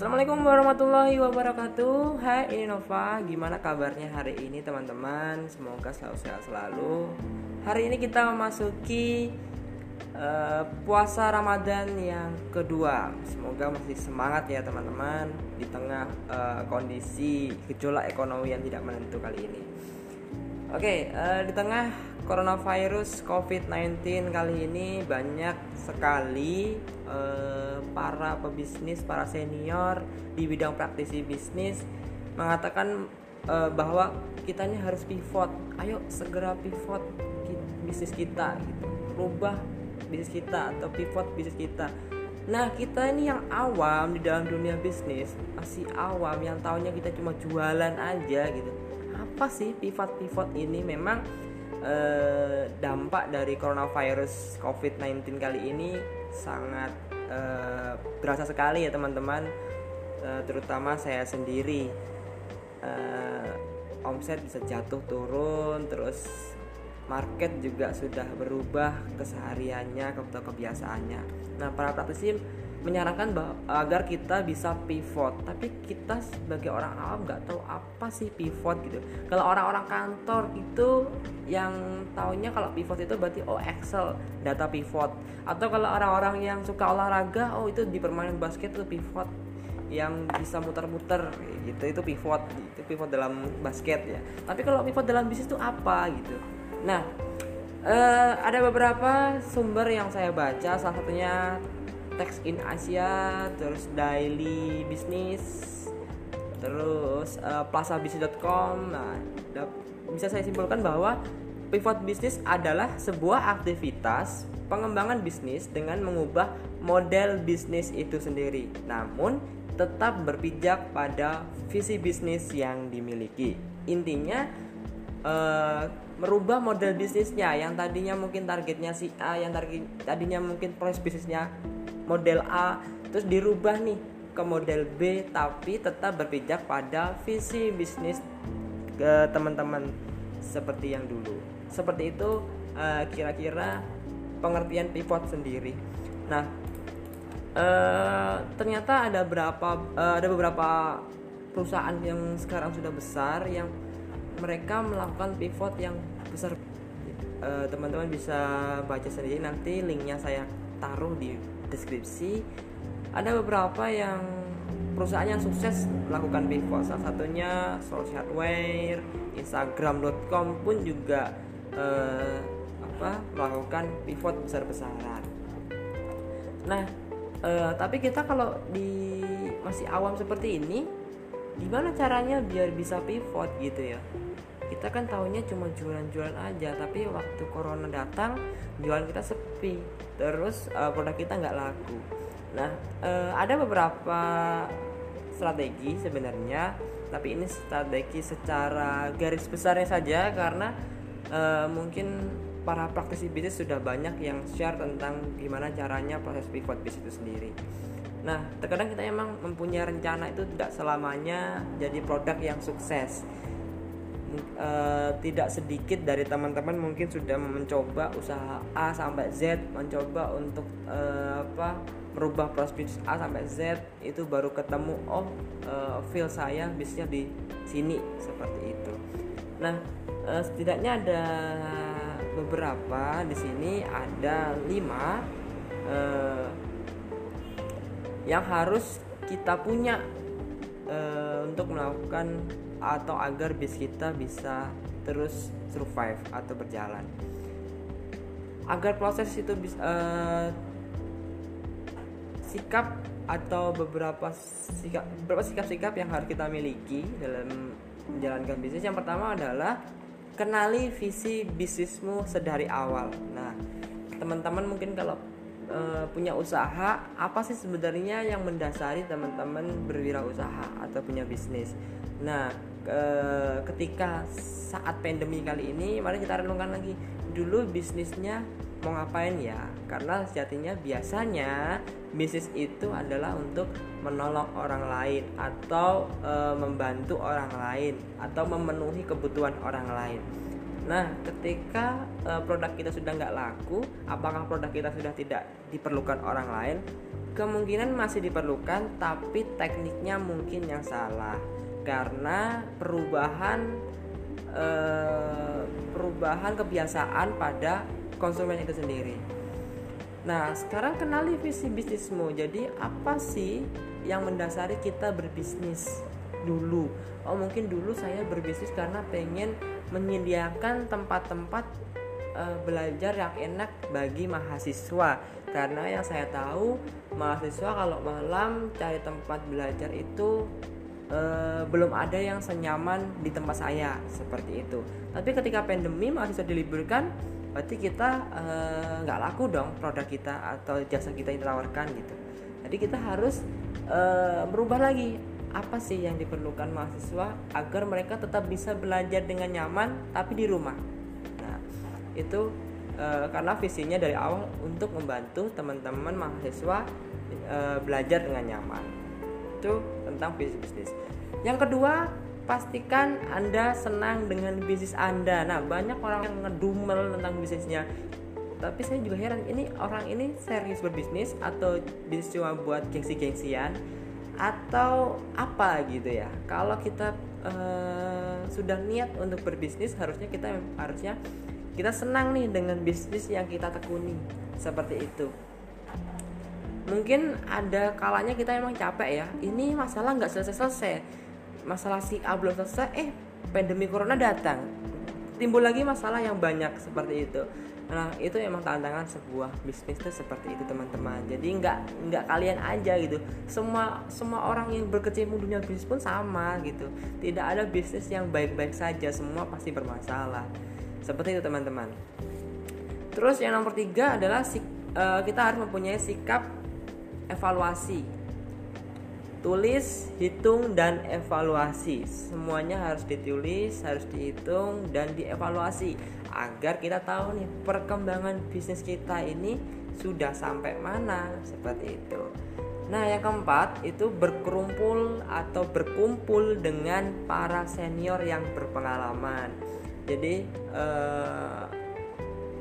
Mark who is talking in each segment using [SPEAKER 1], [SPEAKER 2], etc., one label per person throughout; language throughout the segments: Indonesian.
[SPEAKER 1] Assalamualaikum warahmatullahi wabarakatuh. Hai ini Nova. Gimana kabarnya hari ini teman-teman? Semoga selalu sehat selalu. Hari ini kita memasuki uh, Puasa Ramadan yang kedua. Semoga masih semangat ya teman-teman Di tengah uh, kondisi gejolak ekonomi yang tidak menentu kali ini Oke, okay, uh, di tengah coronavirus COVID-19 kali ini banyak sekali uh, para pebisnis, para senior di bidang praktisi bisnis mengatakan uh, bahwa kita ini harus pivot. Ayo segera pivot bisnis kita gitu. Rubah bisnis kita atau pivot bisnis kita. Nah, kita ini yang awam di dalam dunia bisnis, masih awam yang tahunya kita cuma jualan aja gitu apa sih pivot-pivot ini? Memang eh, dampak dari coronavirus COVID-19 kali ini sangat eh, berasa sekali ya teman-teman. Eh, terutama saya sendiri. Eh, omset bisa jatuh turun terus market juga sudah berubah kesehariannya kebiasaannya. Nah para praktisi menyarankan agar kita bisa pivot. Tapi kita sebagai orang awam nggak tahu apa sih pivot gitu. Kalau orang-orang kantor itu yang taunya kalau pivot itu berarti oh Excel data pivot. Atau kalau orang-orang yang suka olahraga oh itu di permainan basket itu pivot. Yang bisa muter-muter gitu. Itu pivot itu pivot dalam basket ya. Tapi kalau pivot dalam bisnis itu apa gitu. Nah uh, ada beberapa sumber yang saya baca. Salah satunya Text in Asia, terus Daily Business, terus uh, plasabisnis.com. Nah, bisa saya simpulkan bahwa pivot bisnis adalah sebuah aktivitas pengembangan bisnis dengan mengubah model bisnis itu sendiri. Namun tetap berpijak pada visi bisnis yang dimiliki. Intinya uh, merubah model bisnisnya yang tadinya mungkin targetnya si A, yang tadinya mungkin proses bisnisnya model A terus dirubah nih ke model B tapi tetap berpijak pada visi bisnis ke teman-teman seperti yang dulu. Seperti itu uh, kira-kira pengertian pivot sendiri. Nah uh, ternyata ada berapa uh, ada beberapa perusahaan yang sekarang sudah besar yang mereka melakukan pivot yang besar. Teman-teman bisa baca sendiri nanti linknya saya taruh di deskripsi ada beberapa yang perusahaan yang sukses melakukan pivot salah satunya Source Hardware, Instagram.com pun juga eh, apa melakukan pivot besar-besaran. Nah, eh, tapi kita kalau di masih awam seperti ini, gimana caranya biar bisa pivot gitu ya? Kita kan tahunya cuma jualan-jualan aja tapi waktu corona datang jualan kita sepi. Terus uh, produk kita nggak laku. Nah uh, ada beberapa strategi sebenarnya tapi ini strategi secara garis besarnya saja karena uh, mungkin para praktisi bisnis sudah banyak yang share tentang gimana caranya proses pivot bisnis itu sendiri. Nah, terkadang kita emang mempunyai rencana itu tidak selamanya jadi produk yang sukses uh, tidak sedikit dari teman-teman mungkin sudah mencoba usaha A sampai Z mencoba untuk uh, apa merubah prospek A sampai Z itu baru ketemu oh uh, feel saya bisnisnya di sini seperti itu. Nah uh, setidaknya ada beberapa di sini ada lima uh, yang harus kita punya uh, untuk melakukan atau agar bis kita bisa terus survive atau berjalan. Agar proses itu bisa uh, sikap atau beberapa sikap beberapa sikap-sikap yang harus kita miliki dalam menjalankan bisnis. Yang pertama adalah kenali visi bisnismu sedari awal. Nah teman-teman mungkin kalau uh, punya usaha apa sih sebenarnya yang mendasari teman-teman berwirausaha atau punya bisnis? Nah ketika saat pandemi kali ini mari kita renungkan lagi dulu bisnisnya mau ngapain ya? Karena sejatinya biasanya bisnis itu adalah untuk menolong orang lain atau e, membantu orang lain atau memenuhi kebutuhan orang lain. Nah ketika e, produk kita sudah nggak laku apakah produk kita sudah tidak diperlukan orang lain? Kemungkinan masih diperlukan tapi tekniknya mungkin yang salah karena perubahan eh, perubahan kebiasaan pada konsumen itu sendiri. Nah, sekarang kenali visi bisnismu. Jadi, apa sih yang mendasari kita berbisnis dulu? Oh, mungkin dulu saya berbisnis karena pengen menyediakan tempat-tempat uh, belajar yang enak bagi mahasiswa. Karena yang saya tahu, mahasiswa kalau malam cari tempat belajar itu uh, belum ada yang senyaman di tempat saya seperti itu. Tapi ketika pandemi mahasiswa diliburkan, berarti kita eh, nggak uh, laku dong produk kita atau jasa kita yang ditawarkan gitu. Jadi kita harus uh, merubah lagi apa sih yang diperlukan mahasiswa agar mereka tetap bisa belajar dengan nyaman tapi di rumah. Nah itu uh, karena visinya dari awal untuk membantu teman-teman mahasiswa uh, belajar dengan nyaman itu tentang bisnis yang kedua pastikan Anda senang dengan bisnis Anda. Nah, banyak orang yang ngedumel tentang bisnisnya. Tapi saya juga heran, ini orang ini serius berbisnis atau bisnis cuma buat gengsi-gengsian atau apa gitu ya. Kalau kita uh, sudah niat untuk berbisnis, harusnya kita harusnya kita senang nih dengan bisnis yang kita tekuni. Seperti itu mungkin ada kalanya kita emang capek ya. Ini masalah nggak selesai-selesai. Masalah si A belum selesai eh pandemi corona datang. Timbul lagi masalah yang banyak seperti itu. Nah itu emang tantangan sebuah bisnis itu seperti itu teman-teman. Jadi nggak nggak kalian aja gitu. Semua semua orang yang berkecimpung dunia bisnis pun sama gitu. Tidak ada bisnis yang baik-baik saja. Semua pasti bermasalah. Seperti itu teman-teman. Terus yang nomor tiga adalah uh, kita harus mempunyai sikap evaluasi tulis, hitung dan evaluasi. Semuanya harus ditulis, harus dihitung dan dievaluasi agar kita tahu nih perkembangan bisnis kita ini sudah sampai mana seperti itu. Nah, yang keempat itu berkerumpul atau berkumpul dengan para senior yang berpengalaman. Jadi eh,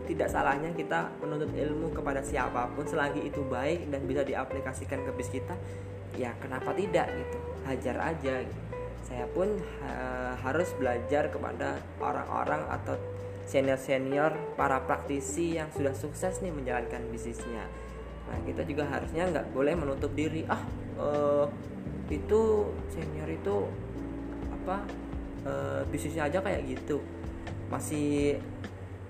[SPEAKER 1] tidak salahnya kita menuntut ilmu kepada siapa pun selagi itu baik dan bisa diaplikasikan ke bisnis kita ya kenapa tidak gitu? Hajar aja. Saya pun ha harus belajar kepada orang-orang atau senior-senior para praktisi yang sudah sukses nih menjalankan bisnisnya. Nah kita juga harusnya nggak boleh menutup diri. Ah uh, itu senior itu apa uh, bisnisnya aja kayak gitu. Masih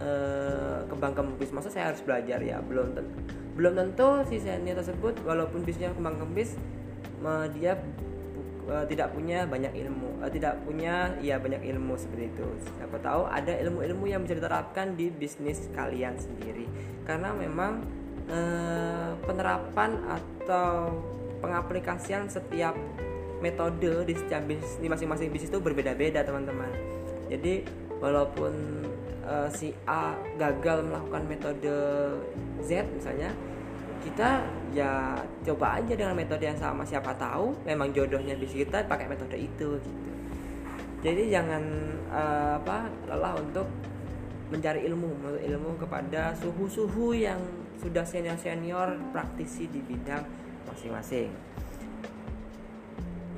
[SPEAKER 1] uh, kembang kempis. Masa saya harus belajar ya? Belum tentu belum tentu si senior tersebut walaupun bisnisnya kembang kempis dia uh, tidak punya banyak ilmu. Uh, tidak punya ya banyak ilmu seperti itu. Siapa tahu ada ilmu-ilmu yang bisa diterapkan di bisnis kalian sendiri. Karena memang uh, penerapan atau pengaplikasian setiap metode di setiap bisnis di masing-masing bisnis itu berbeda-beda teman-teman. Jadi walaupun uh, si A gagal melakukan metode Z misalnya kita ya coba aja dengan metode yang sama. Siapa tahu memang jodohnya di kita pakai metode itu gitu. Jadi jangan uh, apa lelah untuk mencari ilmu ilmu kepada suhu-suhu yang sudah senior-senior praktisi di bidang masing-masing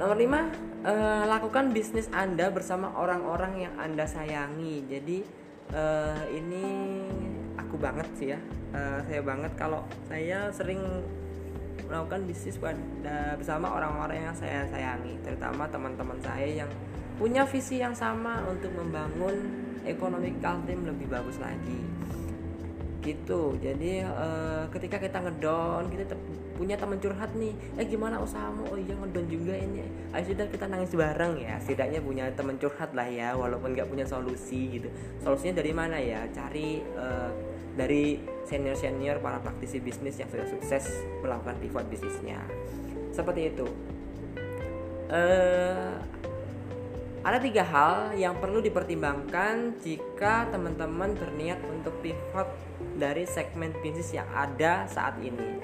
[SPEAKER 1] nomor lima uh, lakukan bisnis anda bersama orang-orang yang anda sayangi. Jadi uh, ini aku banget sih ya. Uh, saya banget kalau saya sering melakukan bisnis pada bersama orang-orang yang saya sayangi terutama teman-teman saya yang punya visi yang sama untuk membangun ekonomi Kaltim lebih bagus lagi gitu. Jadi uh, ketika kita ngedon kita punya teman curhat nih eh gimana usahamu? Oh iya ngedon juga ini. Ayo sudah kita nangis bareng ya. Setidaknya punya teman curhat lah ya walaupun nggak punya solusi gitu. Solusinya dari mana ya? Cari uh, dari senior-senior para praktisi bisnis yang sudah sukses melakukan pivot bisnisnya. Seperti itu. Uh, ada tiga hal yang perlu dipertimbangkan jika teman-teman berniat untuk pivot dari segmen bisnis yang ada saat ini.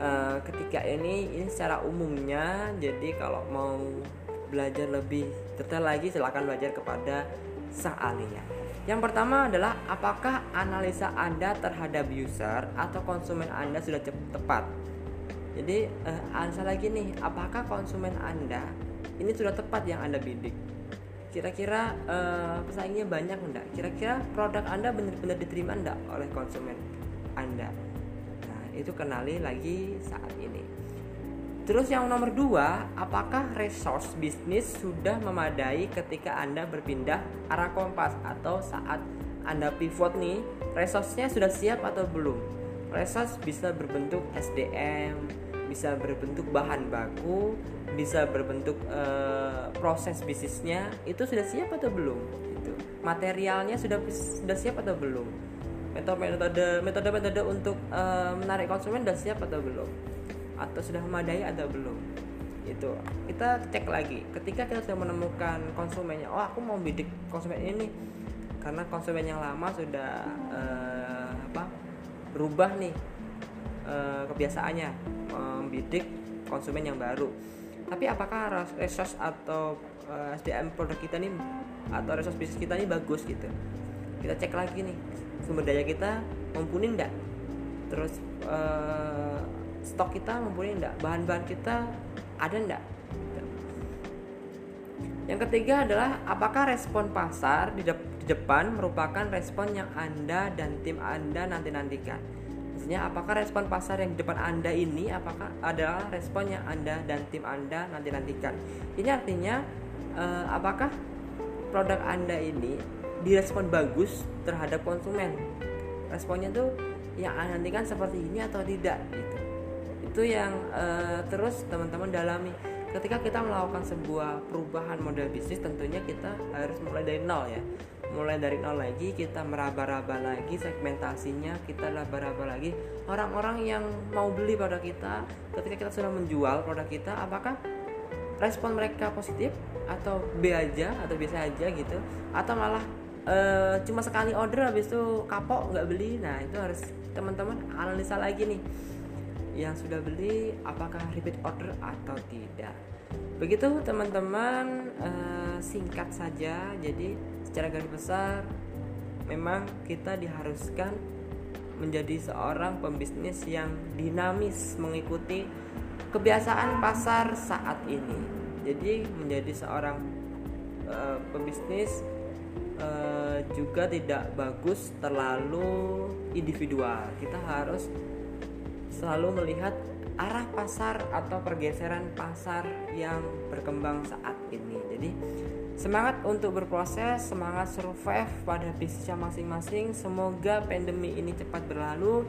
[SPEAKER 1] Uh, ketika ini ini secara umumnya, jadi kalau mau belajar lebih detail lagi silahkan belajar kepada sang ahlinya. Yang pertama adalah apakah analisa Anda terhadap user atau konsumen Anda sudah tepat. jadi uh, answer lagi nih apakah konsumen anda ini sudah tepat yang anda bidik kira-kira uh, pesaingnya banyak enggak kira-kira produk anda benar-benar diterima enggak oleh konsumen anda? Nah itu kenali lagi saat ini. Terus yang nomor dua apakah resource bisnis sudah memadai ketika anda berpindah arah kompas? Atau saat anda pivot nih resource-nya sudah siap atau belum? Resource bisa berbentuk SDM bisa berbentuk bahan baku bisa berbentuk uh, proses bisnisnya itu sudah siap atau belum? Itu materialnya sudah sudah siap atau belum? Metode metode metode untuk uh, menarik konsumen sudah siap atau belum? Atau sudah memadai atau belum? Itu kita cek lagi. Ketika kita sudah menemukan konsumennya oh aku mau bidik konsumen ini karena konsumen yang lama sudah uh, apa berubah nih kebiasaannya membidik konsumen yang baru. Tapi apakah resource atau eh, SDM produk kita nih atau resource bisnis kita ini bagus gitu? Kita cek lagi nih sumber daya kita mumpuni enggak terus uh, stok kita mumpuni enggak bahan-bahan kita ada enggak yang ketiga adalah apakah respon pasar di depan merupakan respon yang Anda dan tim Anda nanti-nantikan Maksudnya apakah respon pasar yang di depan Anda ini apakah adalah respon yang Anda dan tim Anda nanti-nantikan. Ini artinya uh, apakah produk Anda ini direspon bagus terhadap konsumen. Responnya tuh yang Anda nantikan seperti ini atau tidak gitu. Itu yang uh, terus teman-teman dalami. Ketika kita melakukan sebuah perubahan model bisnis tentunya kita harus mulai dari nol ya. Mulai dari nol lagi kita meraba-raba lagi segmentasinya kita raba-raba lagi orang-orang yang mau beli produk kita. Ketika kita sudah menjual produk kita apakah respon mereka positif? Atau B aja atau biasa aja gitu? Atau malah e, cuma sekali order habis itu kapok nggak beli? Nah itu harus teman-teman analisa lagi nih yang sudah beli apakah repeat order atau tidak begitu teman-teman e, singkat saja jadi secara garis besar memang kita diharuskan menjadi seorang pembisnis yang dinamis mengikuti kebiasaan pasar saat ini. Jadi menjadi seorang uh, pembisnis uh, juga tidak bagus terlalu individual. Kita harus selalu melihat arah pasar atau pergeseran pasar yang berkembang saat ini. Jadi Semangat untuk berproses, semangat survive pada bisnisnya masing-masing. Semoga pandemi ini cepat berlalu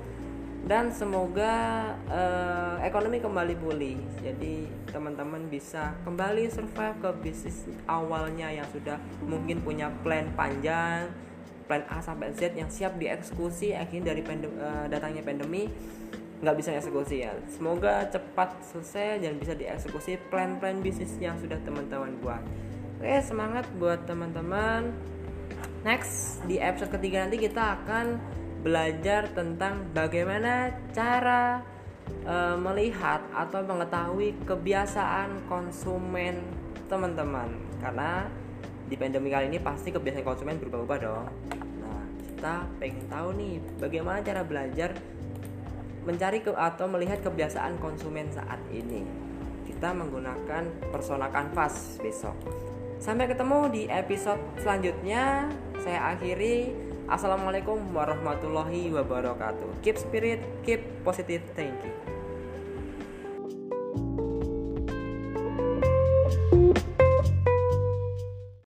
[SPEAKER 1] dan semoga uh, ekonomi kembali pulih. Jadi teman-teman bisa kembali survive ke bisnis awalnya yang sudah mungkin punya plan panjang, plan A sampai Z yang siap dieksekusi akhirnya dari pandem, uh, datangnya pandemi nggak bisa eksekusi ya. Semoga cepat selesai dan bisa dieksekusi plan-plan bisnis yang sudah teman-teman buat. Oke, semangat buat teman-teman. Next, di episode ketiga nanti kita akan belajar tentang bagaimana cara e, melihat atau mengetahui kebiasaan konsumen teman-teman. Karena di pandemi kali ini pasti kebiasaan konsumen berubah-ubah dong. Nah, kita pengen tahu nih bagaimana cara belajar mencari ke atau melihat kebiasaan konsumen saat ini. Kita menggunakan persona kanvas besok. Sampai ketemu di episode selanjutnya. Saya akhiri. Assalamualaikum warahmatullahi wabarakatuh. Keep spirit, keep positive thinking.